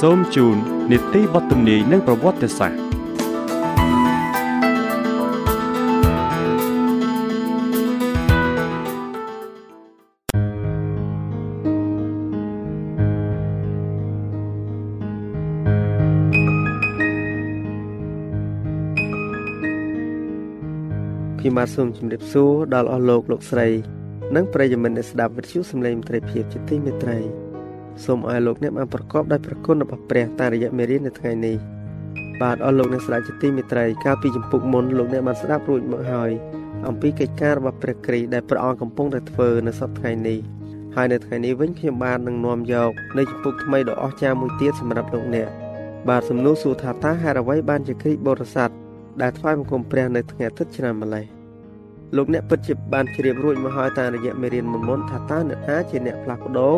សូមជូននីតិបទទំនាយនិងប្រវត្តិសាស្ត្រខ្ញុំបាទសូមជម្រាបសួរដល់អស់លោកលោកស្រី និងប្រិយមិត្តអ្នកស្ដាប់វិទ្យុសំឡេងមិត្តភាពជាទីមេត្រី សូមឲ្យលោកអ្នកបានប្រកបដោយព្រះគុណរបស់ព្រះតាមរយៈមេរៀននៅថ្ងៃនេះបាទអស់លោកអ្នកស្ដាប់ជាទីមេត្រីកាលពីចម្ពុកមុនលោកអ្នកបានស្ដាប់រួចមកហើយអំពីកិច្ចការរបស់ព្រះគ្រីស្ទដែលព្រះអង្គកំពុងតែធ្វើនៅសប្តាហ៍នេះហើយនៅថ្ងៃនេះវិញខ្ញុំបាននឹងនាំយកនៅចម្ពុកថ្មីដ៏អស្ចារ្យមួយទៀតសម្រាប់លោកអ្នកបាទសំណួរសួរថាតើហេតុអ្វីបានជាគ្រីស្ទបរិស័ទដែលថ្វាយបង្គំព្រះនៅថ្ងៃអាទិត្យឆ្នាំម្លេះលោកអ្នកពិតជាបានជ្រាបរួចមកហើយតាមរយៈមេរៀនមុនមុនថាតើអ្នកណាជាអ្នកផ្លាស់ប្ដូរ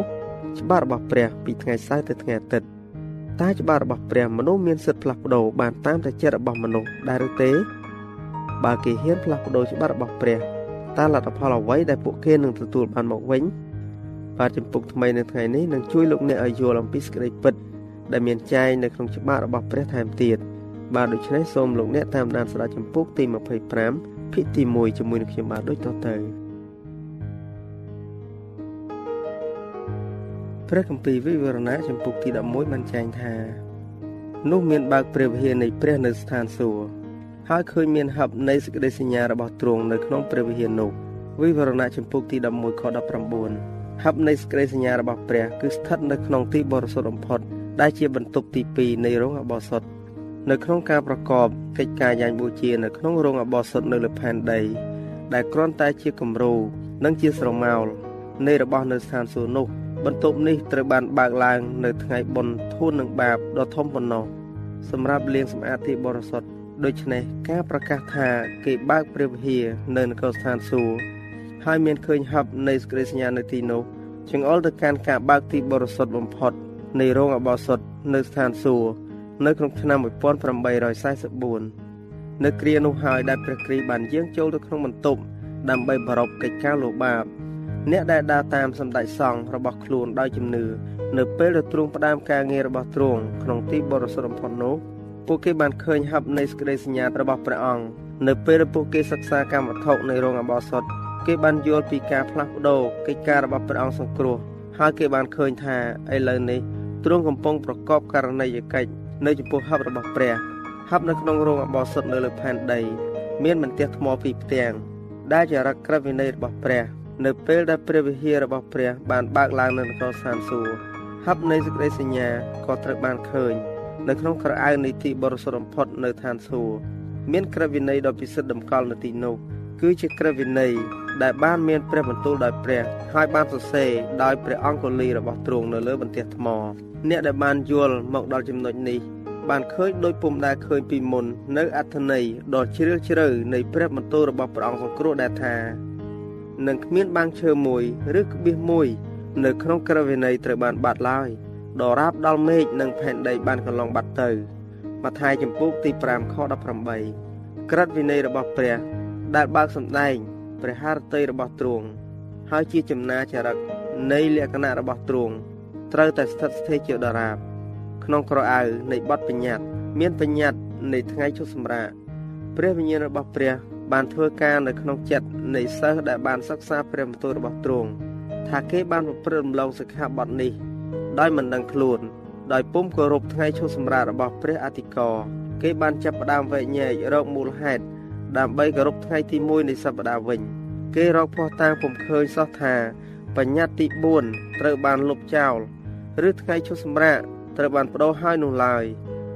ច្បាប់របស់ព្រះពីថ្ងៃសៅរ៍ទៅថ្ងៃអាទិត្យតែច្បាប់របស់ព្រះមនុស្សមានសិទ្ធិផ្លាស់ប្ដូរបានតាមតែចិត្តរបស់មនុស្សដែរឬទេបើគេហ៊ានផ្លាស់ប្ដូរច្បាប់របស់ព្រះតើលទ្ធផលអ្វីដែលពួកគេនឹងទទួលបានមកវិញបាទចម្ពុកថ្មីនៅថ្ងៃនេះនឹងជួយលោកអ្នកឲ្យយល់អំពីសេចក្តីពិតដែលមានចែងនៅក្នុងច្បាប់របស់ព្រះថែមទៀតបាទដូច្នេះសូមលោកអ្នកតាមដានស្ដាប់ចម្ពុកទី25ភាគទី1ជាមួយនឹងខ្ញុំបាទដូចតទៅ ព្រះគម្ពីរវិវរណៈចំពុកទី11បានចែងថានោះមានបើកព្រះវិហារនៃព្រះនៅស្ថានសួគ៌ហើយឃើញមានហឹបនៃសេចក្តីសញ្ញារបស់ទ្រង់នៅក្នុងព្រះវិហារនោះវិវរណៈចំពុកទី11ខ19ហឹបនៃសេចក្តីសញ្ញារបស់ព្រះគឺស្ថិតនៅក្នុងទីបរិសុទ្ធបំផុតដែលជាបន្ទប់ទី2នៃរោងអបោសុតនៅក្នុងការប្រកបកិច្ចការយ៉ាញ់បូជានៅក្នុងរោងអបោសុតនៅលើផែនដី ដែលគ្រាន់តែជាគំរូនិងជាស្រមោលនៃរបស់នៅស្ថានសួគ៌នោះ បន្ទប់នេះត្រូវបានបើកឡើង នៅថ្ងៃបុណ្យធូននឹងបាបដ៏ធំប៉ុណ្ណោះសម្រាប់លាងសម្អាតទីបរិសុទ្ធដូច្នេះការប្រកាសថាគេបើកព្រះវិហារនៅនគរស្ថានសួគ៌ហើយមានឃើញហັບនៃសេចក្តីសញ្ញានៅទីនោះចង្អុលទៅកាន់ការបើកទីបរិសុទ្ធបំផុត នៃរោងអបោសុតនៅស្ថានសួគ៌នៅក្នុងឆ្នាំ1844នៅគ្រានោះហើយដែលព្រះគ្រីស្ទបានយាងចូលទៅក្នុងបន្ទប់ដើម្បីប្ររពកិច្ចការលោបាប អ្នកដែលដើរតាមសម្ដេចសង្ឃរបស់ខ្លួនដោយជំនឿនៅពេលដែលទ្រង់ផ្ដើមការងាររបស់ទ្រង់ក្នុងទីបរិសុទ្ធបំផុតនោះពួកគេបានឃើញហັບនៃសេចក្តីសញ្ញារបស់ព្រះអង្គនៅពេលដែលពួកគេសិក្សាកម្មវត្ថុនៃរោងអបោសុតគេបានយល់ពីការផ្លាស់ប្ដូរកិច្ចការរបស់ព្រះអង្គសង្គ្រោះហើយគេបានឃើញថាឥឡូវនេះទ្រង់កំពុងប្រកបករណីយកិច្ចនៅចំពោះហັບរបស់ព្រះហັບនៅក្នុងរោងអបោសុតនៅលើផែនដីមានបន្ទះថ្មពីរផ្ទាំងដែលជារកក្រឹតវិន័យរបស់ព្រះ នៅពេលដែលព្រះវិហាររបស់ព្រះបានបើកឡើងនៅនគរសានសួគ៌ហັບនៃសេចក្តីសញ្ញាក៏ត្រូវបានឃើញនៅក្នុងក្រអៅនៃទីបរិសុទ្ធបំផុតនៅឋានសួគ៌មានក្រឹតវិន័យដ៏ពិសិដ្ឋតម្កល់នៅទីនោះគឺជាក្រឹតវិន័យដែលបានមានព្រះបន្ទូលដោយព្រះហើយបានសរសេរដោយព្រះអង្គលីរបស់ទ្រង់នៅលើបន្ទះថ្មអ្នកដែលបានយល់មកដល់ចំណុចនេះបានឃើញដោយពុំដែលឃើញពីមុននៅអត្ថន័យដ៏ជ្រាលជ្រៅនៃព្រះបន្ទូលរបស់ព្រះអង្គសង្គ្រោះដែលថា និងគ្មានបាំងឈើមួយឬក្បៀសមួយ នៅក្នុងក្រឹតវិន័យត្រូវបានបាត់ឡើយដរាបដល់មេឃនិងផែនដីបានកន្លងបាត់ទៅម៉ាថាយចំពុកទី5ខ18ក្រឹតវិន័យរបស់ព្រះ ដែលបើកសម្ដែងព្រះハរតីរបស់ទ្រង់ហើយជាចំណាចរិតនៃលក្ខណៈរបស់ទ្រង់ត្រូវតែស្ថិតស្ថេរជាដរាប ក្នុងក្រអៅនៃបទបញ្ញត្តិមានបញ្ញត្តិនៃថ្ងៃជុសម្រាកព្រះវិញ្ញាណរបស់ព្រះ បានធ្វើការនៅក្នុងចិត្តនៃសិស្សដែលបានសិក្សាព្រះបន្ទូលរបស់ទ្រង់ថាគេបានប្រព្រឹត្តរំលងសិក្ខាបទនេះដោយមិនដឹងខ្លួន ដោយពុំគោរពថ្ងៃឈប់សម្រាករបស់ព្រះអធិការគេបានចាប់ផ្ដើមវែកញែករកមូលហេតុដើម្បីគោរពថ្ងៃទី1នៃសប្តាហ៍វិញ គេរកភ័ស្តុតាងពុំឃើញសោះថាបញ្ញត្តិទី4ត្រូវបានលុបចោលឬថ្ងៃឈប់សម្រាកត្រូវបានបដូរហើយនោះឡើយ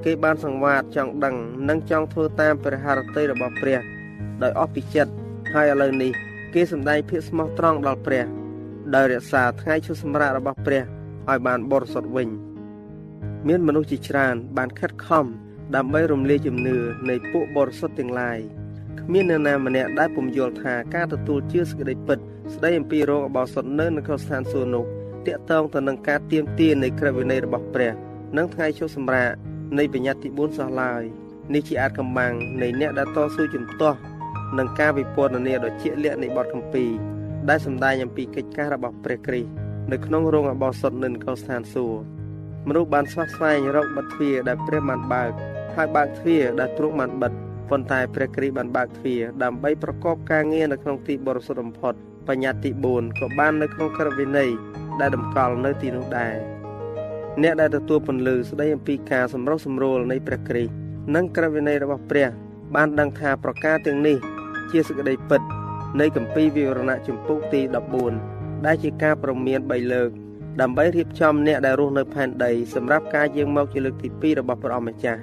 គេបានសង្វាតចង់ដឹងនិងចង់ធ្វើតាមព្រះハរតីរបស់ព្រះ ដោយអស់ពីចិត្តហើយឥឡូវនេះគេសម្ដែងភាពស្មោះត្រង់ដល់ព្រះ ដោយរក្សាថ្ងៃឈប់សម្រាករបស់ព្រះឲ្យបានបរិសុទ្ធវិញ មានមនុស្សជាច្រើន បានខិតខំដើម្បីរំលាយជំនឿនៃពួកបរិសុទ្ធទាំងឡាយគ្មាននរណាម្នាក់ដែលពុំយល់ថាការទទួលជឿសេចក្តីពិត ស្ដីអំពីរោគអបោសុតនៅនៅក្នុងស្ថានសួគ៌នោះតាក់ទងទៅនឹងការទៀមទានៃក្រឹតវិន័យរបស់ព្រះ និងថ្ងៃជុសម្រាកនៃបញ្ញត្តិទី4សោះឡើយ នេះជាអាចកំបាំងនៃអ្នកដែលតស៊ូជំទាស់នឹងការវិពន្ធនាដ៏ជាក់លាក់នៃបទកម្ពីដែលសម្ដែងអំពីកិច្ចការរបស់ព្រះគ្រីស្ទនៅក្នុងរោងអបោសុតនៅក្នុងស្ថានសួគ៌មនុស្សបានស្វះស្វែងរកបិទទ្វារដែលព្រះបានបើកហើយបើកទ្វារដែលទ្រង់បានបិទប៉ុន្តែព្រះគ្រីស្ទបានបើកទ្វារដើម្បីប្រកបការងារនៅក្នុងទីបរិសុទ្ធបំផុតបញ្ញត្តិទី4ក៏បាននៅក្នុងក្រឹតវិន័យដែលតម្កល់នៅទីនោះដែរអ្នកដែលទទួលពន្លឺស្ដីអំពីការសម្រុះសម្រួលនៃព្រះគ្រីស្ទ និងក្រឹតវិន័យរបស់ព្រះ បានដឹងថាប្រការទាំងនេះ ជាសេចក្តីពិត នៃគម្ពីរវិវរណៈជំពូកទី14ដែលជាការប្រមាន3លើកដើម្បីរៀបចំអ្នកដែលរស់នៅផែនដីសម្រាប់ការយាងមកជាលើកទី2របស់ព្រះអម្ចាស់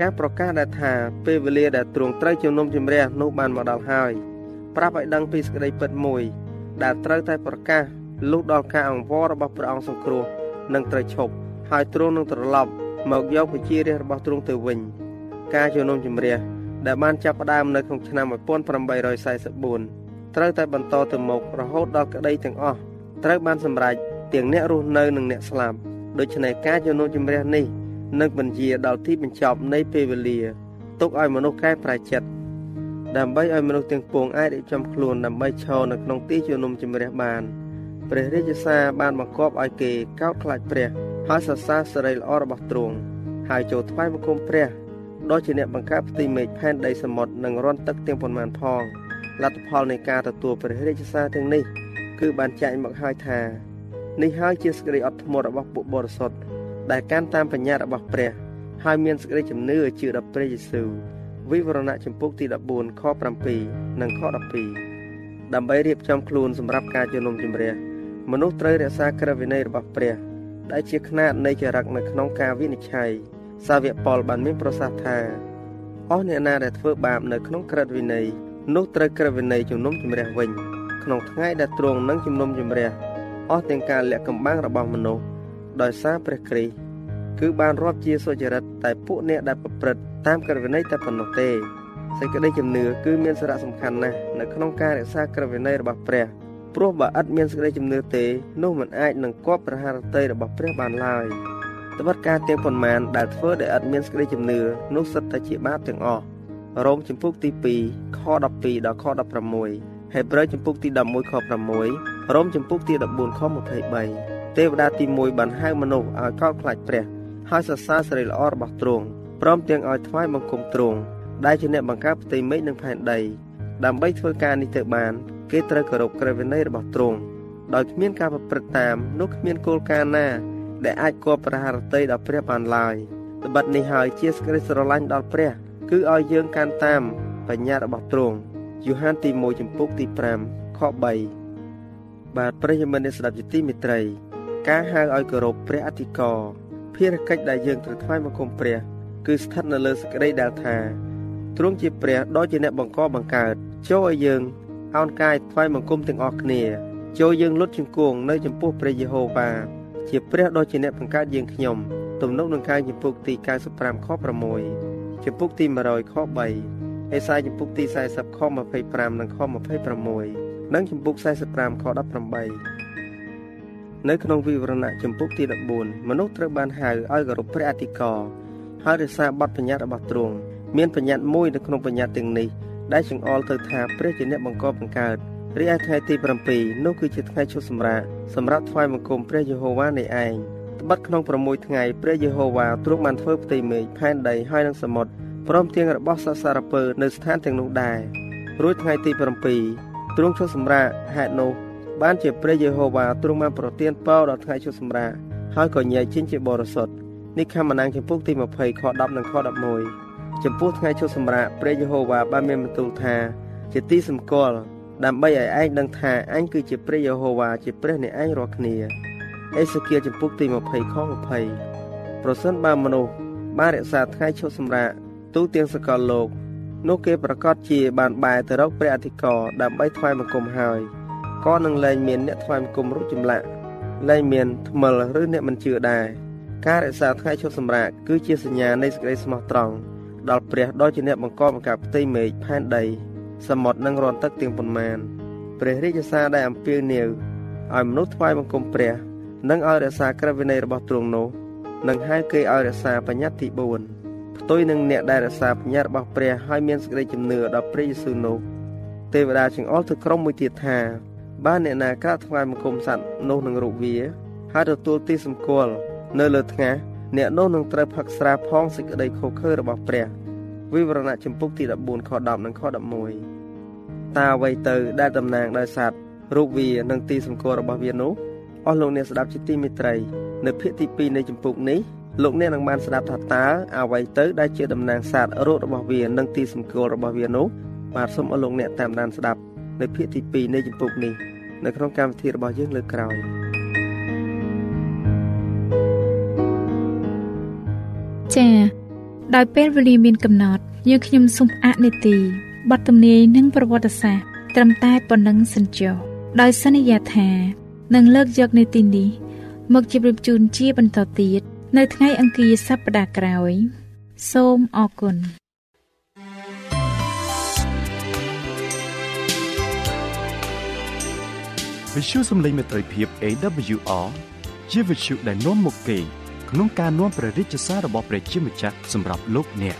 ការប្រកាសដែលថាពេលវេលាដែលទ្រង់ត្រូវជំនុំជម្រះនោះបានមកដល់ហើយប្រាប់ឲ្យដឹងពីសេចក្តីពិតមួយ ដែលត្រូវតែប្រកាសលុះដល់ការអង្វររបស់ព្រះអង្គសង្គ្រោះនឹងត្រូវឈប់ហើយទ្រង់នឹងត្រឡប់ មកយកវិជារះរបស់ទ្រង់ទៅវិញ ការជំនុំជម្រះដែលបានចាប់ផ្ដើមនៅក្នុងឆ្នាំ1844ត្រូវតែបន្តទៅមុខរហូតដល់ក្តីទាំងអស់ត្រូវបានសម្រេចទាំងអ្នករស់នៅនិងអ្នកស្លាប់ដូច្នេះការជំនុំជម្រះនេះនឹងបញ្ជាដល់ទីបញ្ចប់នៃពេលវេលាទុកឲ្យមនុស្សកែប្រែចិត្តដើម្បីឲ្យមនុស្សទាំងពួងអាចរៀបចំខ្លួនដើម្បីឈរនៅក្នុងទីជំនុំជម្រះបាន ព្រះរាជសារបានបង្គាប់ឲ្យគេកោតខ្លាចព្រះ ហើយសរសើរសិរីល្អរបស់ទ្រង់ហើយចូលថ្វាយបង្គំព្រះដ៏ជាអ្នកបង្កើតផ្ទៃមេឃផែនដីសមុទ្រនិងរន្ធទឹកទាំងប៉ុន្មានផងលទ្ធផលនៃការទទួលព្រះរាជសារទាំងនេះ គឺបានចែកមកហើយថា នេះហើយជាសេចក្តីអត់ធ្មត់របស់ពួកបរិសុទ្ធដែលកាន់តាមបញ្ញារបស់ព្រះ ហើយមានសេចក្តីជំនឿជឿដល់ព្រះយេស៊ូវវិវរណៈចំពុកទី14ខ7និងខ12ដើម្បីរៀបចំខ្លួនសម្រាប់ការជំនុំជម្រះ មនុស្សត្រូវរក្សាក្រឹតវិន័យរបស់ព្រះ ដែលជាຂ្នាតនៃចរិតនៅក្នុងការវិនិច្ឆ័យសាវកប៉ុលបានមានប្រសាសន៍ថាអស់អ្នកណាដែលធ្វើបាបនៅក្នុងក្រឹតវិន័យនោះត្រូវក្រឹតវិន័យជំនុំជម្រះវិញ ក្នុងថ្ងៃដែលទ្រង់នឹងជំនុំជម្រះអស់ទាំងការលាក់កំបាំងរបស់មនុស្សដោយសារព្រះគ្រីស្ទគឺបានរាប់ជាសុចរិតតែពួកអ្នកដែលប្រព្រឹត្តតាមក្រឹតវិន័យតែប៉ុណ្ណោះទេសេចក្តីជំនឿគឺមានសារៈសំខាន់ណាស់នៅក្នុងការរក្សាក្រឹតវិន័យរបស់ព្រះ ព្រោះបើឥតមានសេចក្តីជំនឿទេនោះមិនអាចនឹងគប់ប្រហារតីរបស់ព្រះបានឡើយត្បិតការទាំងប៉ុន្មានដែលធ្វើដោយឥតមានសេចក្តីជំនឿនោះសិតតែជាបាបទាំងអស់រ៉ូមជំពូកទី2ខ12ដល់ខ16ហេព្រើរជំពូកទី11ខ6រ៉ូមជំពូកទី14ខ23ទេវតាទី1បានហៅមនុស្សឲ្យកោតខ្លាចព្រះហើយសរសើរសិរីល្អរបស់ទ្រង់ព្រមទាំងឲ្យថ្វាយបង្គំទ្រង់ដែលជាអ្នកបង្កើតផ្ទៃមេឃនិងផែនដីដើម្បីធ្វើការនេះទៅបាន គេត្រូវគោរពក្រឹតវិន័យរបស់ទ្រង់ដោយគ្មានការប្រព្រឹត្តតាមនោះគ្មានគោលការណ៍ណា ដែលអាចគប់ប្រហារតីដល់ព្រះបានឡើយត្បិតនេះហើយជាសេចក្តីស្រឡាញ់ដល់ព្រះ គឺឲ្យយើងកាន់តាមបញ្ញារបស់ទ្រង់យូហានទី1ចំពុកទី5ខ3បាទព្រះយមនិស្ដាប់ជាទីមេត្រី ការហៅឲ្យគោរពព្រះអធិការភារកិច្ចដែលយើងត្រូវថ្វាយបង្គំព្រះ គឺស្ថិតនៅលើសេចក្តីដែលថាទ្រង់ជាព្រះដ៏ជាអ្នកបង្កបង្កើត ចូលឲ្យយើង អោនកាយថ្វាយបង្គំទាំងអស់គ្នាចូលយើងលុតជង្គង់នៅចំពោះព្រះយេហូវ៉ាជាព្រះដ៏ជាអ្នកបង្កើតយើងខ្ញុំទំនុកនឹងកាយចំពុកទី95ខ6ចំពុកទី100ខ3អេសាយចំពុកទី40ខ25និងខ26និងចំពុក45ខ18នៅក្នុងវិវរណៈចំពុកទី14មនុស្សត្រូវបានហៅឲ្យគោរពព្រះអធិការហើយរក្សាបទបញ្ញត្តិរបស់ទ្រង់មានបញ្ញត្តិមួយនៅក្នុងបញ្ញត្តិទាំងនេះ ដែលចង្អុលទៅថាព្រះជាអ្នកបង្កបង្កើតរីឯថ្ងៃទី7នោះគឺជាថ្ងៃឈប់សម្រាកសម្រាប់ថ្វាយបង្គំព្រះយេហូវ៉ានៃឯងត្បិតក្នុង6ថ្ងៃព្រះយេហូវ៉ាទ្រង់បានធ្វើផ្ទៃមេឃផែនដីហើយនិងសមុទ្រព្រមទាំងរបស់សត្វសារពើនៅស្ថានទាំងនោះដែររួចថ្ងៃទី7ទ្រង់ឈប់សម្រាកហេតុនោះបានជាព្រះយេហូវ៉ាទ្រង់បានប្រទានពរដល់ថ្ងៃឈប់សម្រាកហើយក៏ញែកចេញជាបរិសុទ្ធនេះខមណាងចំពុកទី20ខ10និងខ11 ចំពោះថ្ងៃឈប់សម្រាកព្រះយេហូវ៉ាបានមានបន្ទូលថា ជាទីសម្គាល់ដើម្បីឲ្យឯងដឹងថាអញគឺជាព្រះយេហូវ៉ាជាព្រះនៃឯងរាល់គ្នាអេសេគៀលចំពុកទី20ខ20ប្រសិនបើមនុស្សបានរក្សាថ្ងៃឈប់សម្រាកទូទាំងសកលលោកនោះគេប្រកាសជាបានបែរទៅរកព្រះអធិការដើម្បីថ្វាយបង្គំហើយក៏នឹងលែងមានអ្នកថ្វាយបង្គំរូបចម្លាក់លែងមានថ្មិលឬអ្នកមិនជឿដែរការរក្សាថ្ងៃឈប់សម្រាកគឺជាសញ្ញានៃសេចក្តីស្មោះត្រង់ ដល់ព្រះដ៏ជាអ្នកបង្កប់បង្កើតផ្ទៃមេឃផែនដីសមុទ្រនិងរន្ធទឹកទាំងប៉ុន្មានព្រះរាជសារដែលអំពាវនាវឲ្យមនុស្សថ្វាយបង្គំព្រះនិងឲ្យរក្សាក្រឹតវិន័យរបស់ទ្រង់នោះនិងហៅគេឲ្យរក្សាបញ្ញត្តិទី4ផ្ទុយនឹងអ្នកដែលរក្សាបញ្ញត្តិរបស់ព្រះហើយមានសេចក្តីជំនឿដល់ព្រះយេស៊ូវនោះទេវតាចង្អុលទៅក្រុមមួយទៀតថាបើអ្នកណាក្រាបថ្វាយបង្គំសត្វនោះនឹងរូបវាហើយទទួលទីសម្គាល់នៅលើថ្ងាស អ្នកនោះនឹងត្រូវផឹកស្រាផងសេចក្តីខុសខើរបស់ព្រះវិវរណៈចម្ពុកទី14ខ10និងខ11តើអ្វីទៅដែលតំណាងដោយសត្វរូបវានិងទីសម្គាល់របស់វានោះអស់លោកអ្នកស្ដាប់ជាទីមេត្រី នៅភាគទី2នៃចម្ពុកនេះលោកអ្នកនឹងបានស្ដាប់ថាតើអ្វីទៅដែលជាតំណាងសត្វរូបរបស់វានិងទីសម្គាល់របស់វានោះបាទសូមអស់លោកអ្នកតាមដានស្ដាប់នៅភាគទី2នៃចម្ពុកនេះនៅក្នុងកម្មវិធីរបស់យើងលើកក្រោយ ចា៎ដោយពេលវេលាមានកំណត់យើងខ្ញុំសូមអនុទីបទទំនាយនិងប្រវត្តិសាស្ត្រត្រឹមតែប៉ុណ្ណឹងសិនចុះដោយសន្យាថានឹងលើកយកនៅទីនេះមកជម្រាបជូនជាបន្តទៀតនៅថ្ងៃអង្គារសប្តាហ៍ក្រោយ សូមអរគុណវិទ្យុសំឡេងមេត្រីភាព AWR ជាវិទ្យុដែលនាំមកពី ក្នុងការនាំព្រះរាជសាររបស់ព្រះជាម្ចាស់សម្រាប់លោកអ្នក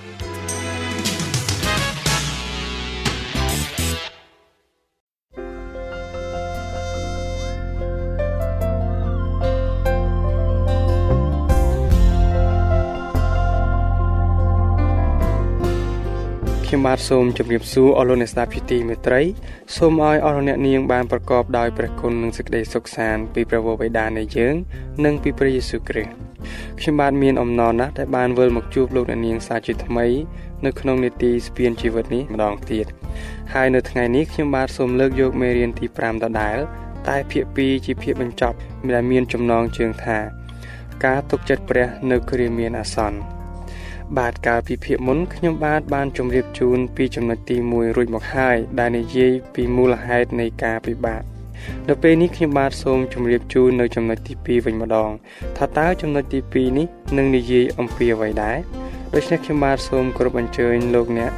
ខ្ញុំបាទសូមជម្រាបសួរអស់លោកអ្នកស្ដាប់ជាទីមេត្រីសូមឲ្យអស់លោកអ្នកនាងបានប្រកបដោយព្រះគុណនិងសេចក្តីសុខសាន្តពីព្រះវរបិតានៃយើង និងពីព្រះយេស៊ូវគ្រីស្ទខ្ញុំបាទមានអំណរណាស់ដែលបានវិលមកជួបលោកអ្នកនាងសាជាថ្មី នៅក្នុងនេតិស្ពានជីវិតនេះម្ដងទៀតហើយនៅថ្ងៃនេះខ្ញុំបាទសូមលើកយកមេរៀនទី5ដដែលតែភាគ2ជាភាគបញ្ចប់ដែលមានចំណងជើងថា ការទុកចិត្តព្រះនៅគ្រាមានអាសន្ន បាទកាលពីភាគមុនខ្ញុំបាទបានជម្រាបជូនពីចំណុចទី1រួចមកហើយដែលនិយាយពីមូលហេតុនៃការពិបាកនៅពេលនេះខ្ញុំបាទសូមជម្រាបជូននៅចំណុចទី2វិញម្ដងថាតើចំណុចទី2នេះនឹងនិយាយអំពីអ្វីដែរដូច្នេះខ្ញុំបាទសូមគោរពអញ្ជើញលោកអ្នក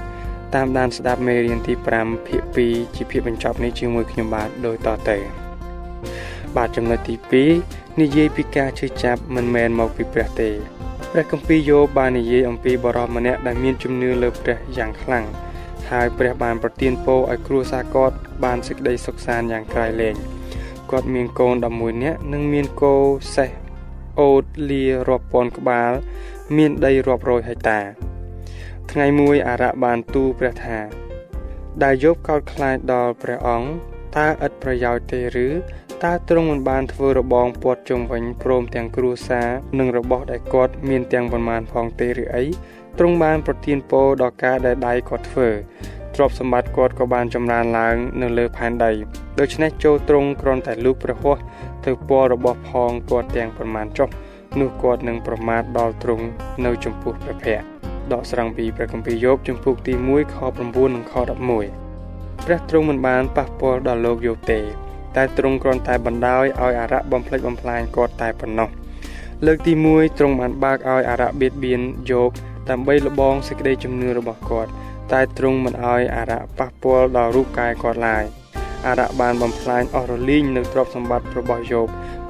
តាមដានស្ដាប់មេរៀនទី5ភាគ2ជាភាគបញ្ចប់នេះជាមួយខ្ញុំបាទដូចតទៅបាទចំណុចទី2និយាយពីការជឿចាប់មិនមែនមកពីព្រះទេ ព្រះគម្ពីរយោបបាននិយាយអំពីបរិសម្នាក់ដែលមានជំនឿលើព្រះយ៉ាងខ្លាំងហើយព្រះបានប្រទានពរឲ្យគ្រួសារគាត់បានសេចក្តីសុខសាន្តយ៉ាងក្រៃលែងគាត់មានកូន11នាក់និងមានគោសេះអូតលារាប់ពាន់ក្បាល មានដីរាប់រយហិកតា ថ្ងៃមួយអារ៉ាបានទូលព្រះថា ដែលយោបកោតខ្លាចដល់ព្រះអង្គតើឥតប្រយោជន៍ទេឬ តើទ្រង់មិនបានធ្វើរបងពាត់ជុំវិញព្រមទាំងគ្រួសារនិងរបស់ដែលគាត់មានទាំងប៉ុន្មានផងទេឬអីទ្រង់បានប្រទានពរដល់ការដែលដៃគាត់ធ្វើទ្រព្យសម្បត្តិគាត់ក៏បានចម្រើនឡើងនៅលើផែនដីដូច្នេះចូលទ្រង់គ្រាន់តែលូកព្រះហស្ថទៅពររបស់ផងគាត់ទាំងប៉ុន្មានចុះនោះគាត់នឹងប្រមាថដល់ទ្រង់នៅចំពោះព្រះភ័ក្ត្រដកស្រង់ពីព្រះគម្ពីរយោបចំពុកទី1ខ9និងខ11ព្រះទ្រង់មិនបានប៉ះពាល់ដល់លោកយោបទេ តែទ្រង់គ្រាន់តែបណ្ដោយឲ្យអារៈបំផ្លិចបំផ្លាញគាត់តែប៉ុណ្ណោះលើកទី1ទ្រង់បានបើកឲ្យអារៈបៀតបៀនយោបដើម្បីលបងសេចក្តីជំនឿរបស់គាត់តែទ្រង់មិនឲ្យអារៈប៉ះពាល់ដល់រូបកាយគាត់ឡើយអារៈបានបំផ្លាញអស់រលីងនៅទ្រព្យសម្បត្តិរបស់យោប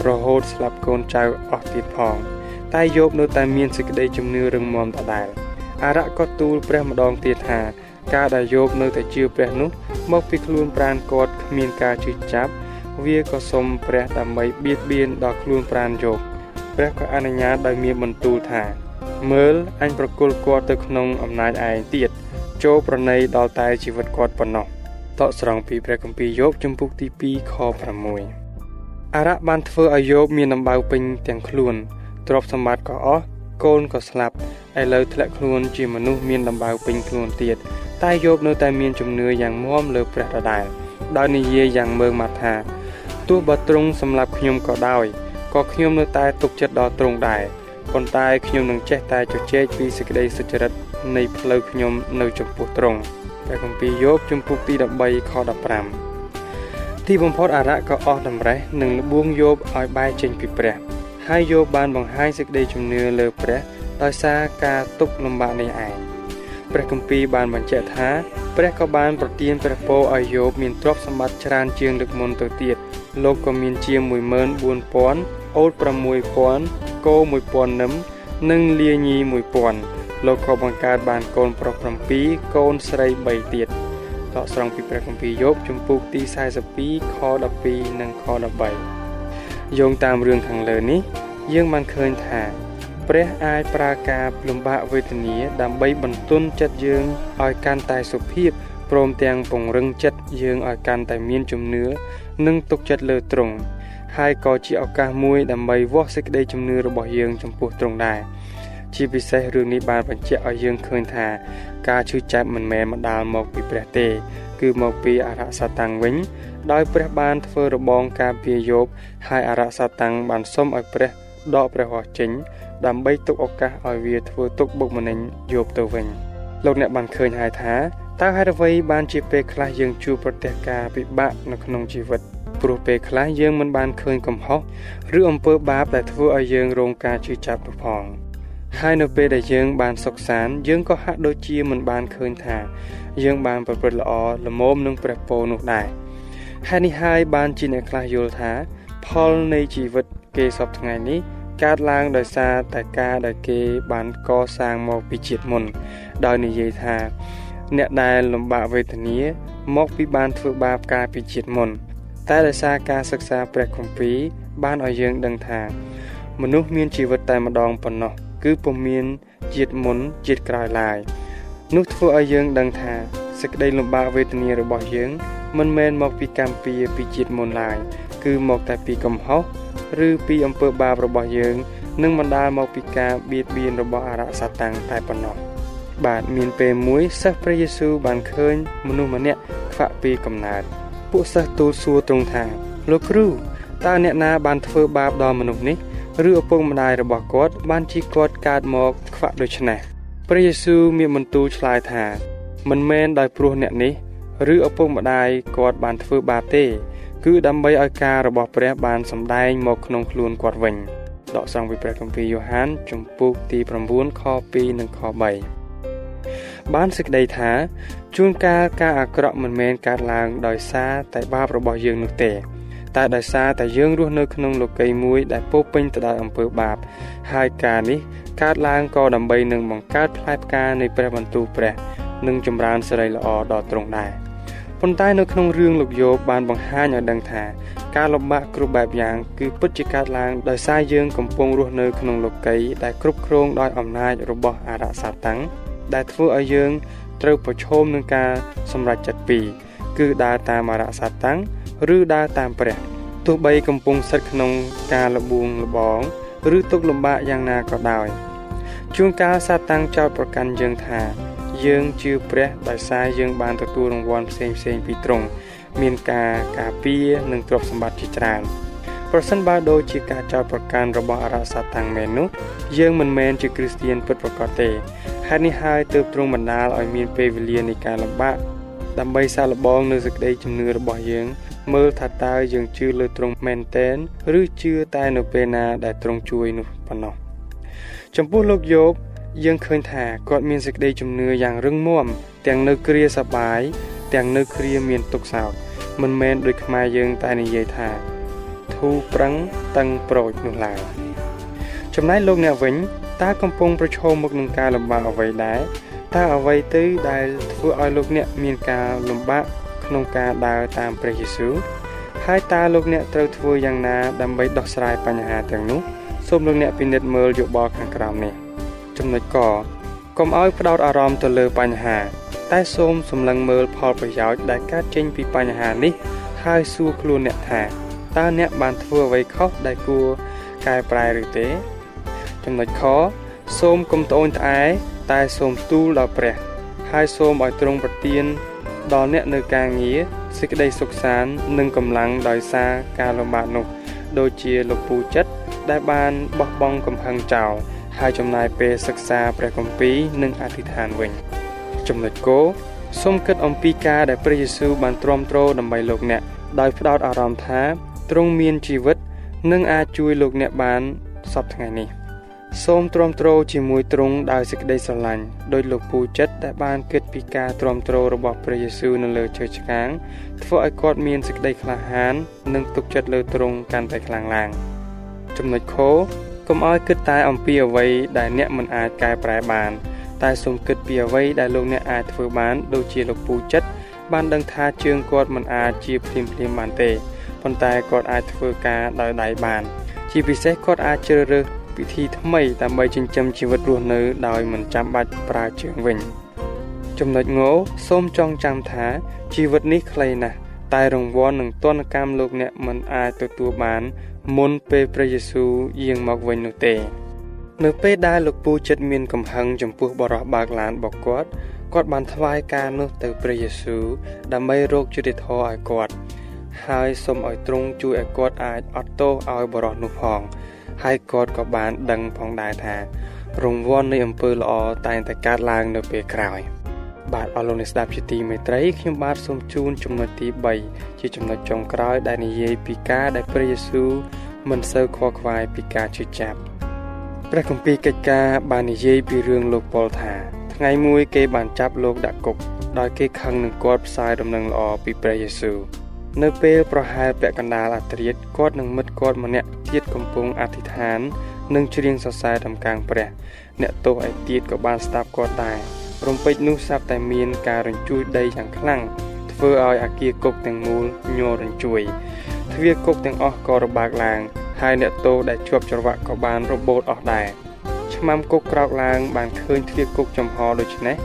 រហូតស្លាប់កូនចៅអស់ទៀតផងតែយោបនៅតែមានសេចក្តីជំនឿរឹងមាំដដែលអារៈក៏ទូលព្រះម្ដងទៀតថាការដែលយោបនៅតែជឿព្រះនោះមកពីខ្លួនប្រានគាត់គ្មានការជឿចាប់ វាក៏សុំព្រះដើម្បីបៀតបៀនដល់ខ្លួនប្រានយោបព្រះក៏អនុញ្ញាតដោយមានបន្ទូលថា មើលអញប្រគល់គាត់ទៅក្នុងអំណាចឯងទៀតចូលប្រណីដល់តែជីវិតគាត់ប៉ុណ្ណោះតកស្រង់ពីព្រះគម្ពីរយោបជំពូកទី2ខ6អារៈបានធ្វើឲ្យយោបមានដំបៅពេញទាំងខ្លួនទ្រព្យសម្បត្តិក៏អស់កូនក៏ស្លាប់ឥឡូវធ្លាក់ខ្លួនជាមនុស្សមានដំបៅពេញខ្លួនទៀតតែយោបនៅតែមានជំនឿយ៉ាងមាំលើព្រះដដែលដោយនិយាយយ៉ាងមើងម៉ាត់ថាទោះ បើទ្រង់សម្លាប់ខ្ញុំក៏ដោយក៏ខ្ញុំនៅតែទុកចិត្តដល់ទ្រង់ដែរប៉ុន្តែខ្ញុំនឹងចេះតែជជែកពីសេចក្តីសុចរិតនៃផ្លូវខ្ញុំនៅចំពោះទ្រង់ព្រះគម្ពីរយោបជំពូកទី13ខ15ទីបំផុតអារៈក៏អស់តម្រេះនិងលបួងយោបឲ្យបែរចេញពីព្រះហើយយោបបានបង្ហាញសេចក្តីជំនឿលើព្រះដោយសារការទុកលំបាកនេះឯងព្រះគម្ពីរបានបញ្ជាក់ថាព្រះក៏បានប្រទានព្រះពរឲ្យយោបមានទ្រព្យសម្បត្តិច្រើនជាងលើកមុនទៅទៀត លោកក៏មានជាង14000អូត6000គោ1000នឹមនិងលាញី1000លោកក៏បង្កើតបានកូនប្រុស7កូនស្រី3ទៀតតកស្រង់ពីព្រះគម្ពីរយោបជំពូកទី42ខ12និងខ13យោងតាមរឿងខាងលើនេះ យើងបានឃើញថាព្រះអាចប្រើការលំបាកវេទនាដើម្បីបន្ទន់ចិត្តយើងឲ្យកាន់តែសុភាព ព្រមទាំងពង្រឹងចិត្តយើងឲ្យកាន់តែមានជំនឿនិងទុកចិត្តលើទ្រង់ហើយក៏ជាឱកាសមួយដើម្បីវាស់សេចក្តីជំនឿរបស់យើងចំពោះទ្រង់ដែរជាពិសេសរឿងនេះបានបញ្ជាក់ឲ្យយើងឃើញថា ការឈឺចាប់មិនមែនមកដាល់មកពីព្រះទេ គឺមកពីអរសាតាំងវិញ ដោយព្រះបានធ្វើរបងការពារយោបហើយអរសាតាំងបានសុំឲ្យព្រះដកព្រះហស្ថចេញដើម្បីទុកឱកាសឲ្យវាធ្វើទុកបុកម្នេញយោបទៅវិញលោកអ្នកបានឃើញហើយថា តើហេតុអ្វីបានជាពេលខ្លះយើងជួបប្រទះការពិបាកនៅក្នុងជីវិតព្រោះពេលខ្លះយើងមិនបានឃើញកំហុសឬអំពើបាបដែលធ្វើឲ្យយើងរងការជឿចាប់នោះផងហើយនៅពេលដែលយើងបានសុខសាន្តយើងក៏ហាក់ដូចជាមិនបានឃើញថា យើងបានប្រព្រឹត្តល្អល្មមនឹងព្រះពរនោះដែរហើយនេះហើយបានជាអ្នកខ្លះយល់ថា ផលនៃជីវិតគេសពថ្ងៃនេះកើតឡើងដោយសារតែការដែលគេបានកសាងមកពីជាតិមុន ដោយនិយាយថា អ្នកដែលលំបាកវេទនាមកពីបានធ្វើបាបកាលពីជាតិមុន តែដោយសារការសិក្សាព្រះគម្ពីរបានឲ្យយើងដឹងថា មនុស្សមានជីវិតតែម្ដងប៉ុណ្ណោះគឺពុំមានជាតិមុនជាតិក្រោយឡើយនោះធ្វើឲ្យយើងដឹងថាសេចក្តីលំបាកវេទនារបស់យើង មិនមែនមកពីកម្មពៀពីជាតិមុនឡើយគឺមកតែពីកំហុសឬពីអំពើបាបរបស់យើងនឹងបណ្ដាលមកពីការបៀតបៀនរបស់អរិយសតាំងតែប៉ុណ្ណោះ បាទមានពេលមួយសិស្សព្រះយេស៊ូវបានឃើញមនុស្សម្នាក់ខ្វាក់ពីកំណើតពួកសិស្សទូលសួរទ្រង់ថា លោកគ្រូតើអ្នកណាបានធ្វើបាបដល់មនុស្សនេះឬឪពុកម្ដាយរបស់គាត់បានជាគាត់កើតមកខ្វាក់ដូច្នេះព្រះយេស៊ូវមានបន្ទូលឆ្លើយថា មិនមែនដោយព្រោះអ្នកនេះឬឪពុកម្ដាយគាត់បានធ្វើបាបទេ គឺដើម្បីឲ្យការរបស់ព្រះបានសម្ដែងមកក្នុងខ្លួនគាត់វិញដកស្រង់ពីព្រះគម្ពីរយ៉ូហាន ជំពូកទី9ខ2និងខ3 បានសេចក្តីថា ជួនកាលការអាក្រក់មិនមែនកើតឡើងដោយសារតែបាបរបស់យើងនោះទេតែដោយសារតែយើងរស់នៅក្នុងលោកីយ៍មួយដែលពោពេញទៅដោយអំពើបាប ហើយការនេះកើតឡើងក៏ដើម្បីនឹងបង្កើតផ្លែផ្កានៃព្រះបន្ទូលព្រះ និងចម្រើនសេរីល្អដល់ទ្រង់ដែរប៉ុន្តែនៅក្នុងរឿងលោកយោបបានបង្ហាញឲ្យដឹងថា ការលំបាកគ្រប់បែបយ៉ាង គឺពិតជាកើតឡើងដោយសារយើងកំពុងរស់នៅក្នុងលោកីយ៍ដែលគ្រប់គ្រងដោយអំណាចរបស់អរសាតាំង ដែលធ្វើឲ្យយើងត្រូវប្រឈមនឹងការសម្រេចចិត្តពីរគឺដើរតាមអរសាតាំងឬដើរតាមព្រះទោះបីកំពុងស្ថិតក្នុងការលបួងលបងឬទុកលំបាកយ៉ាងណាក៏ដោយជួនកាលសាតាំងចោទប្រកាន់យើងថា យើងជឿព្រះដោយសារយើងបានទទួលរង្វាន់ផ្សេងផ្សេងពីទ្រង់មានការការពារនិងទ្រព្យសម្បត្តិជាច្រើនប្រសិនបើដូចជាការចោទប្រកាន់របស់អរិយសាតាំងមែននោះយើងមិនមែនជាគ្រីស្ទៀនពិតប្រាកដទេ ហេតុនេះហើយទើបទ្រង់បណ្ដាលឲ្យមានពេលវេលានៃការលំបាកដើម្បីសាកល្បងនៅសេចក្តីជំនឿរបស់យើង មើលថាតើយើងជឿលើទ្រង់មែនតែនឬជឿតែនៅពេលណាដែលទ្រង់ជួយនោះប៉ុណ្ណោះចំពោះលោកយោបយើងឃើញថាគាត់មានសេចក្តីជំនឿយ៉ាងរឹងមាំទាំងនៅគ្រាសបាយទាំងនៅគ្រាមានទុក្ខសោកមិនមែនដូចខ្មែរយើងតែនិយាយថាធូរប្រឹងតឹងប្រូចនោះឡើយចំណែកលោកអ្នកវិញ តើកំពុងប្រឈមមុខនឹងការលំបាកអ្វីដែរតើអ្វីទៅដែលធ្វើឲ្យលោកអ្នកមានការលំបាកក្នុងការដើរតាមព្រះយេស៊ូវហើយតើលោកអ្នកត្រូវធ្វើយ៉ាងណាដើម្បីដោះស្រាយបញ្ហាទាំងនោះសូមលោកអ្នកពិនិត្យមើលយោបល់ខាងក្រោមនេះចំណុចកកុំឲ្យផ្ដោតអារម្មណ៍ទៅលើបញ្ហា តែសូមសម្លឹងមើលផលប្រយោជន៍ដែលកើតចេញពីបញ្ហានេះ ហើយសួរខ្លួនអ្នកថាតើអ្នកបានធ្វើអ្វីខុសដែលគួរកែប្រែឬទេ ចំណុចខសូមកុំត្អូញត្អែតែសូមទូលដល់ព្រះ ហើយសូមឲ្យទ្រង់ប្រទានដល់អ្នកនៅការងារសេចក្តីសុខសាន្តនិងកម្លាំងដោយសារការលំបាកនោះ ដូចជាលោកពូចិត្តដែលបានបោះបង់កំហឹងចោលហើយចំណាយពេលសិក្សាព្រះគម្ពីរនិងអធិដ្ឋានវិញ ចំណុចគោសូមគិតអំពីការដែលព្រះយេស៊ូវបានទ្រាំទ្រដើម្បីលោកអ្នកដោយផ្ដោតអារម្មណ៍ថាទ្រង់មានជីវិត និងអាចជួយលោកអ្នកបានសពថ្ងៃនេះ សូមទ្រាំទ្រជាមួយទ្រង់ដោយសេចក្តីស្រឡាញ់ដោយលោកពូចិត្តដែលបានគិតពីការទ្រាំទ្ររបស់ព្រះយេស៊ូវនៅលើឈើឆ្កាងធ្វើឲ្យគាត់មានសេចក្តីក្លាហាន និងទុកចិត្តលើទ្រង់កាន់តែខ្លាំងឡើងចំណុចខកុំឲ្យគិតតែអំពីអ្វីដែលអ្នកមិនអាចកែប្រែបាន តែសូមគិតពីអ្វីដែលលោកអ្នកអាចធ្វើបានដូចជាលោកពូចិត្តបានដឹងថាជើងគាត់មិនអាចជាភ្លាមភ្លាមបានទេប៉ុន្តែគាត់អាចធ្វើការដោយដៃបាន ជាពិសេសគាត់អាចជ្រើសរើស វិធីថ្មីដើម្បីចិញ្ចឹមជីវិតរស់នៅ ដោយមិនចាំបាច់ប្រើជើងវិញ ចំណុចងសូមចងចាំថាជីវិតនេះខ្លីណាស់តែរង្វាន់នឹងទនកម្មលោកអ្នកមិនអាចទទួលបាន មុនពេលព្រះយេស៊ូវយាងមកវិញនោះទេ នៅពេលដែលលោកពូចិត្តមានកំហឹងចំពោះបរិះបើកឡានរបស់គាត់គាត់បានថ្វាយការនោះទៅព្រះយេស៊ូវដើម្បីរកយុត្តិធម៌ឲ្យគាត់ ហើយសូមឲ្យទ្រង់ជួយឲ្យគាត់អាចអត់ទោសឲ្យបរិះនោះផង ហើយគាត់ក៏បានដឹងផងដែរថា រង្វាន់នៃអំពើល្អតែងតែកើតឡើងនៅពេលក្រោយបាទអរលោកអ្នកស្ដាប់ជាទីមេត្រីខ្ញុំបាទសូមជូនចំណុចទី3ជាចំណុចចុងក្រោយដែលនិយាយពីការដែលព្រះយេស៊ូវមិនសូវខ្វល់ខ្វាយពីការជឿចាប់ព្រះគម្ពីរកិច្ចការបាននិយាយពីរឿងលោកប៉ុលថាថ្ងៃមួយគេបានចាប់លោកដាក់គុកដោយគេខឹងនឹងគាត់ផ្សាយដំណឹងល្អពីព្រះយេស៊ូវនៅពេលប្រហែលពាក់កណ្ដាលអាត្រិតគាត់និងមិត្តគាត់ម្នាក់ ទៀតកំពុងអធិដ្ឋាន និងច្រៀងសរសើរដំកើងព្រះ អ្នកទោសឯទៀតក៏បានស្ដាប់គាត់ដែររំពេចនោះសាប់តែមានការរញ្ជួយដីយ៉ាងខ្លាំងធ្វើឲ្យអាគារគុកទាំងមូលញ័ររញ្ជួយទ្វារគុកទាំងអស់ក៏របើកឡើងហើយអ្នកទោសដែលជាប់ច្រវាក់ក៏បានរបូតអស់ដែរឆ្មាំគុកក្រោកឡើងបានឃើញទ្វារគុកចំហដូច្នេះ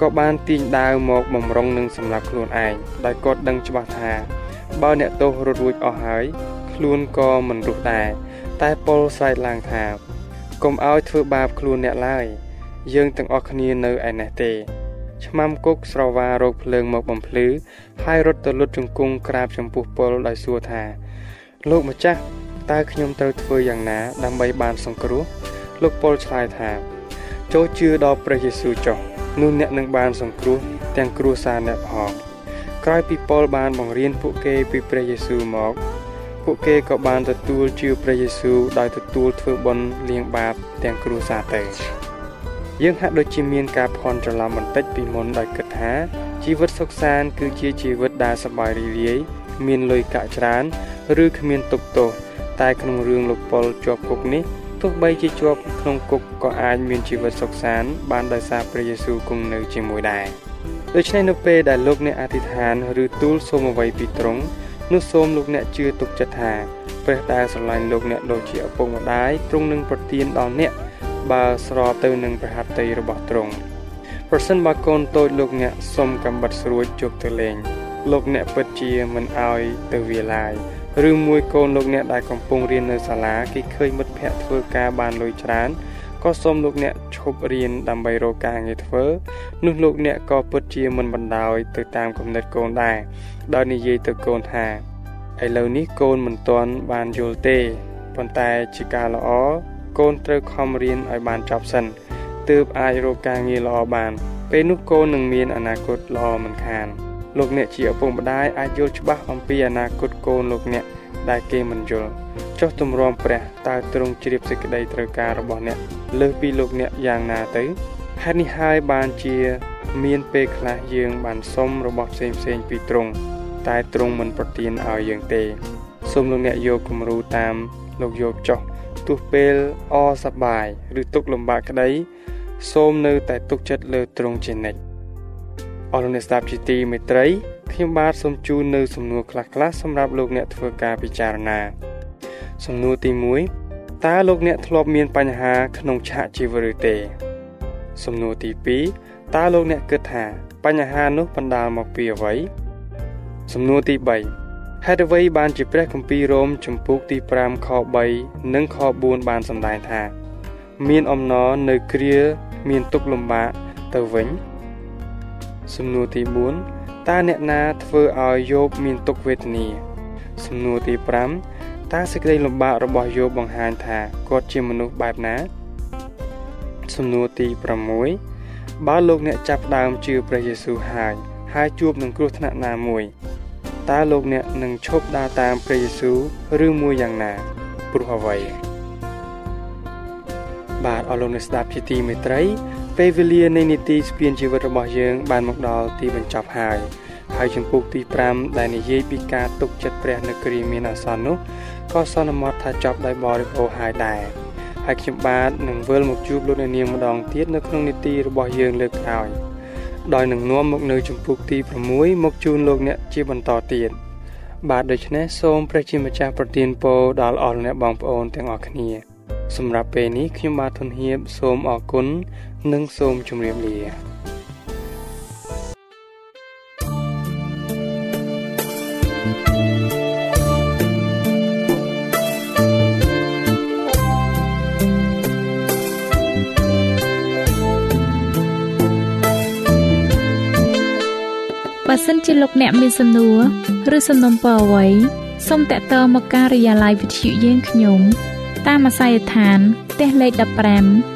ក៏បានទាញដាវមកបំរុងនឹងសម្រាប់ខ្លួនឯងដោយគាត់ដឹងច្បាស់ថាបើអ្នកទោសរត់រួចអស់ហើយ ខ្លួនក៏មិនរស់ដែរតែប៉ុលស្រែកឡើងថាកុំឲ្យធ្វើបាបខ្លួនអ្នកឡើយយើងទាំងអស់គ្នានៅឯនេះទេឆ្មាំគុកស្រវារោគភ្លើងមកបំភ្លឺហើយរត់ទៅលុតជង្គង់ក្រាបចំពោះពលដោយសួរថា លោកម្ចាស់តើខ្ញុំត្រូវធ្វើយ៉ាងណា ដើម្បីបានសង្គ្រោះលោកពលឆ្លើយថាចូលជឿដល់ព្រះយេស៊ូវចុះនោះអ្នកនឹងបានសង្គ្រោះទាំងគ្រួសារអ្នកផងក្រោយពីប៉ុលបានបង្រៀនពួកគេពីព្រះយេស៊ូវមក ពួកគេក៏បានទទួលជឿព្រះយេស៊ូវដោយទទួលធ្វើបុណ្យលាងបាបទាំងគ្រួសារទៅយើងហាក់ដូចជាមានការភ័ន្តច្រឡំបន្តិចពីមុនដោយគិតថាជីវិតសុខសាន្តគឺជាជីវិតដែលសប្បាយរីករាយមានលុយកាក់ច្រើនឬគ្មានទុក្ខទោសតែក្នុងរឿងលោកប៉ុលជាប់គុកនេះទោះបីជាជាប់ក្នុងគុកក៏អាចមានជីវិតសុខសាន្តបានដោយសារព្រះយេស៊ូវគង់នៅជាមួយដែរដូច្នេះនៅពេលដែលលោកអ្នកអធិដ្ឋានឬទូលសូមអ្វីពីទ្រង់ នោះសូមលោកអ្នកជឿទុកចិត្តថាព្រះដែលស្រឡាញ់លោកអ្នកដូចជាឪពុកម្ដាយទ្រង់នឹងប្រទានដល់អ្នកបើស្របទៅនឹងព្រះហត្ថីរបស់ទ្រង់ប្រសិនបើកូនតូចលោកអ្នកសុំកំបិតស្រួចជប់ទៅលេងលោកអ្នកពិតជាមិនអោយទៅវាឡាយឬមួយកូនលោកអ្នកដែលកំពុងរៀននៅសាលាគេឃើញមិត្តភ័ក្តិធ្វើការបានលុយច្រើនក៏សូមលោកអ្នកឈ ប់រៀនដើម្បីរកការងារធ្វើនោះលោកអ្នកក៏ពិតជាមិនបណ្ដោយទៅតាមគំនិតកូនដែរដោយនិយាយទៅកូនថាឥឡូវនេះកូនមិនទាន់បានយល់ទេប៉ុន្តែជាការល្អកូនត្រូវខំរៀនឲ្យបានចប់សិនទើបអាចរកការងារល្អបាន ពេលនោះកូននឹងមានអនាគតល្អមិនខានលោកអ្នកជាឪពុកម្ដាយអាចយល់ច្បាស់អំពីអនាគតកូនលោកអ្នក ដែលគេមិនយល់ចុះទម្រាំព្រះតើទ្រង់ជ្រាបសេចក្តីត្រូវការរបស់អ្នកលើសពីលោកអ្នកយ៉ាងណាទៅហេតុនេះហើយបានជា មានពេលខ្លះយើងបានសុំរបស់ផ្សេងផ្សេងពីទ្រង់តែទ្រង់មិនប្រទានឲ្យយើងទេសូមលោកអ្នកយកគំរូតាមលោកយកចុះទោះពេលអសប្បាយឬទុកលំបាកក្តី សូមនៅតែទុកចិត្តលើទ្រង់ជានិច្ច អរលោកអ្នកស្ដាប់ជាទីមេត្រីខ្ញុំបាទសូមជូននៅសំណួរខ្លះៗសម្រាប់លោកអ្នកធ្វើការពិចារណា សំណួរទី1តើលោកអ្នកធ្លាប់មានបញ្ហាក្នុងឆាកជីវិតឬទេ សំណួរទី2តើលោកអ្នកគិតថាបញ្ហានោះបណ្ដាលមកពីអ្វី សំណួរទី3ហហេតុអ្វីបានជាព្រះគម្ពីររ៉ូមជំពូកទី5ខ3និងខ4បានសម្ដែងថា មានអំណរនៅគ្រាមានទុក្ខលំបាកទៅវិញ សំណួរទី4តើអ្នកណាធ្វើឲ្យយោបមានទុក្ខវេទនាសំណួរទី5តើសេចក្តីលំបាករបស់យោបបង្ហាញថាគាត់ជាមនុស្សបែបណាសំណួរទី6បើលោកអ្នកចាប់ដើមជឿព្រះយេស៊ូវហើយហើយជួបនឹងគ្រោះថ្នាក់ណាមួយតើលោកអ្នកនឹងឈប់ដើរតាមព្រះយេស៊ូវឬមួយយ៉ាងណាព្រោះអ្វីបាទអរលោកអ្នកស្ដាប់ជាទីមេត្រី ពេលវេលានៃនីតិស្ពានជីវិតរបស់យើង បានមកដល់ទីបញ្ចប់ហើយហើយចំពុកទី5ដែលនិយាយពីការទុកចិត្តព្រះនៅគ្រាមានអាសន្ននោះក៏សន្មត់ថាចប់ដោយបរិបូរហើយដែរហើយខ្ញុំបាទនឹងវិលមកជួបលោកអ្នកនាងម្ដងទៀតនៅក្នុងនីតិរបស់យើងលើកក្រោយដោយនឹងនាំមកនៅចំពុកទី6មកជូនលោកអ្នកជាបន្តទៀតបាទដូច្នេះសូមព្រះជាម្ចាស់ប្រទានពរដល់អស់អ្នកបងប្អូនទាំងអស់គ្នា សម្រាប់ពេលនេះខ្ញុំបាទធនហៀបសូមអរគុណ និងសូមជម្រាបលាបើសិនជាលោកអ្នកមានសំណួរឬសំណុំពរអ្វីសូមតាក់ទងមកការិយាល័យវិទ្យុយើងខ្ញុំ តាមអាស័យដ្ឋានផ្ទះលេខ15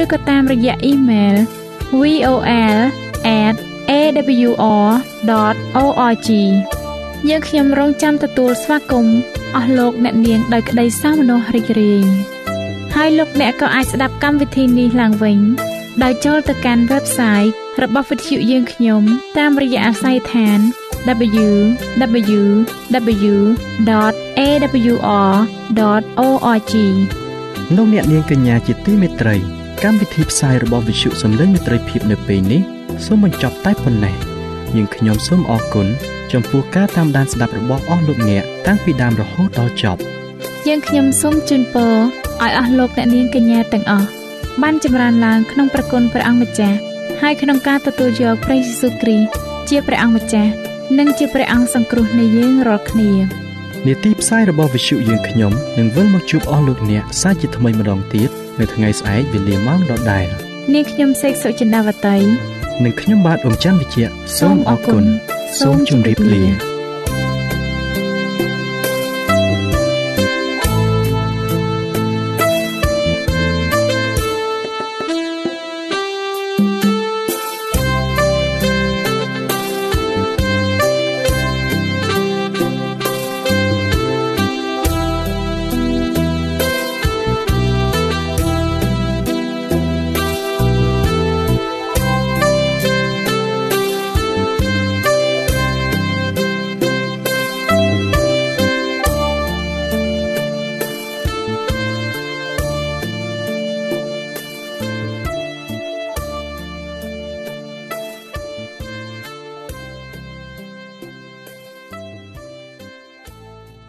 ឬក៏តាមរយៈអ៊ីមែល vol@awr.org យើងខ្ញុំរងចាំទទួលស្វាគមន៍អស់លោកអ្នកនាងដោយក្តីសោមនស្សរីករាយហើយលោកអ្នកក៏អាចស្ដាប់កម្មវិធីនេះឡើងវិញដោយចូលទៅកាន់ website របស់វិទ្យុយើងខ្ញុំតាមរយៈអាស័យដ្ឋាន www.awr.org លោកអ្នកនាងកញ្ញាជាទីមេត្រី កម្មវិធីផ្សាយរបស់វិទ្យុសំឡេងមេត្រីភាពនៅពេលនេះសូមបញ្ចប់តែប៉ុណ្ណេះយើងខ្ញុំសូមអរគុណចំពោះការតាមដានស្ដាប់របស់អស់លោកអ្នកតាំងពីដើមរហូតដល់ចប់យើងខ្ញុំសូមជូនពរឲ្យអស់លោកអ្នកនាងកញ្ញាទាំងអស់បានចម្រើនឡើងក្នុងព្រះគុណព្រះអង្គម្ចាស់ហើយក្នុងការទទួលយកព្រះយេស៊ូវគ្រីស្ទជាព្រះអង្គម្ចាស់និងជាព្រះអង្គសង្គ្រោះនៃយើងរាល់គ្នានាទីផ្សាយរបស់វិទ្យុយើងខ្ញុំនឹងវិលមកជួបអស់លោកអ្នកសាជាថ្មីម្ដងទៀត នៅថ្ងៃស្អែកវេលាម៉ោងដដែលនាងខ្ញុំសេកសុចិន្តាវតីនិងខ្ញុំបាទអ៊ំច័ន្ទវិជ្ជៈសូមអរគុណសូមជម្រាបលា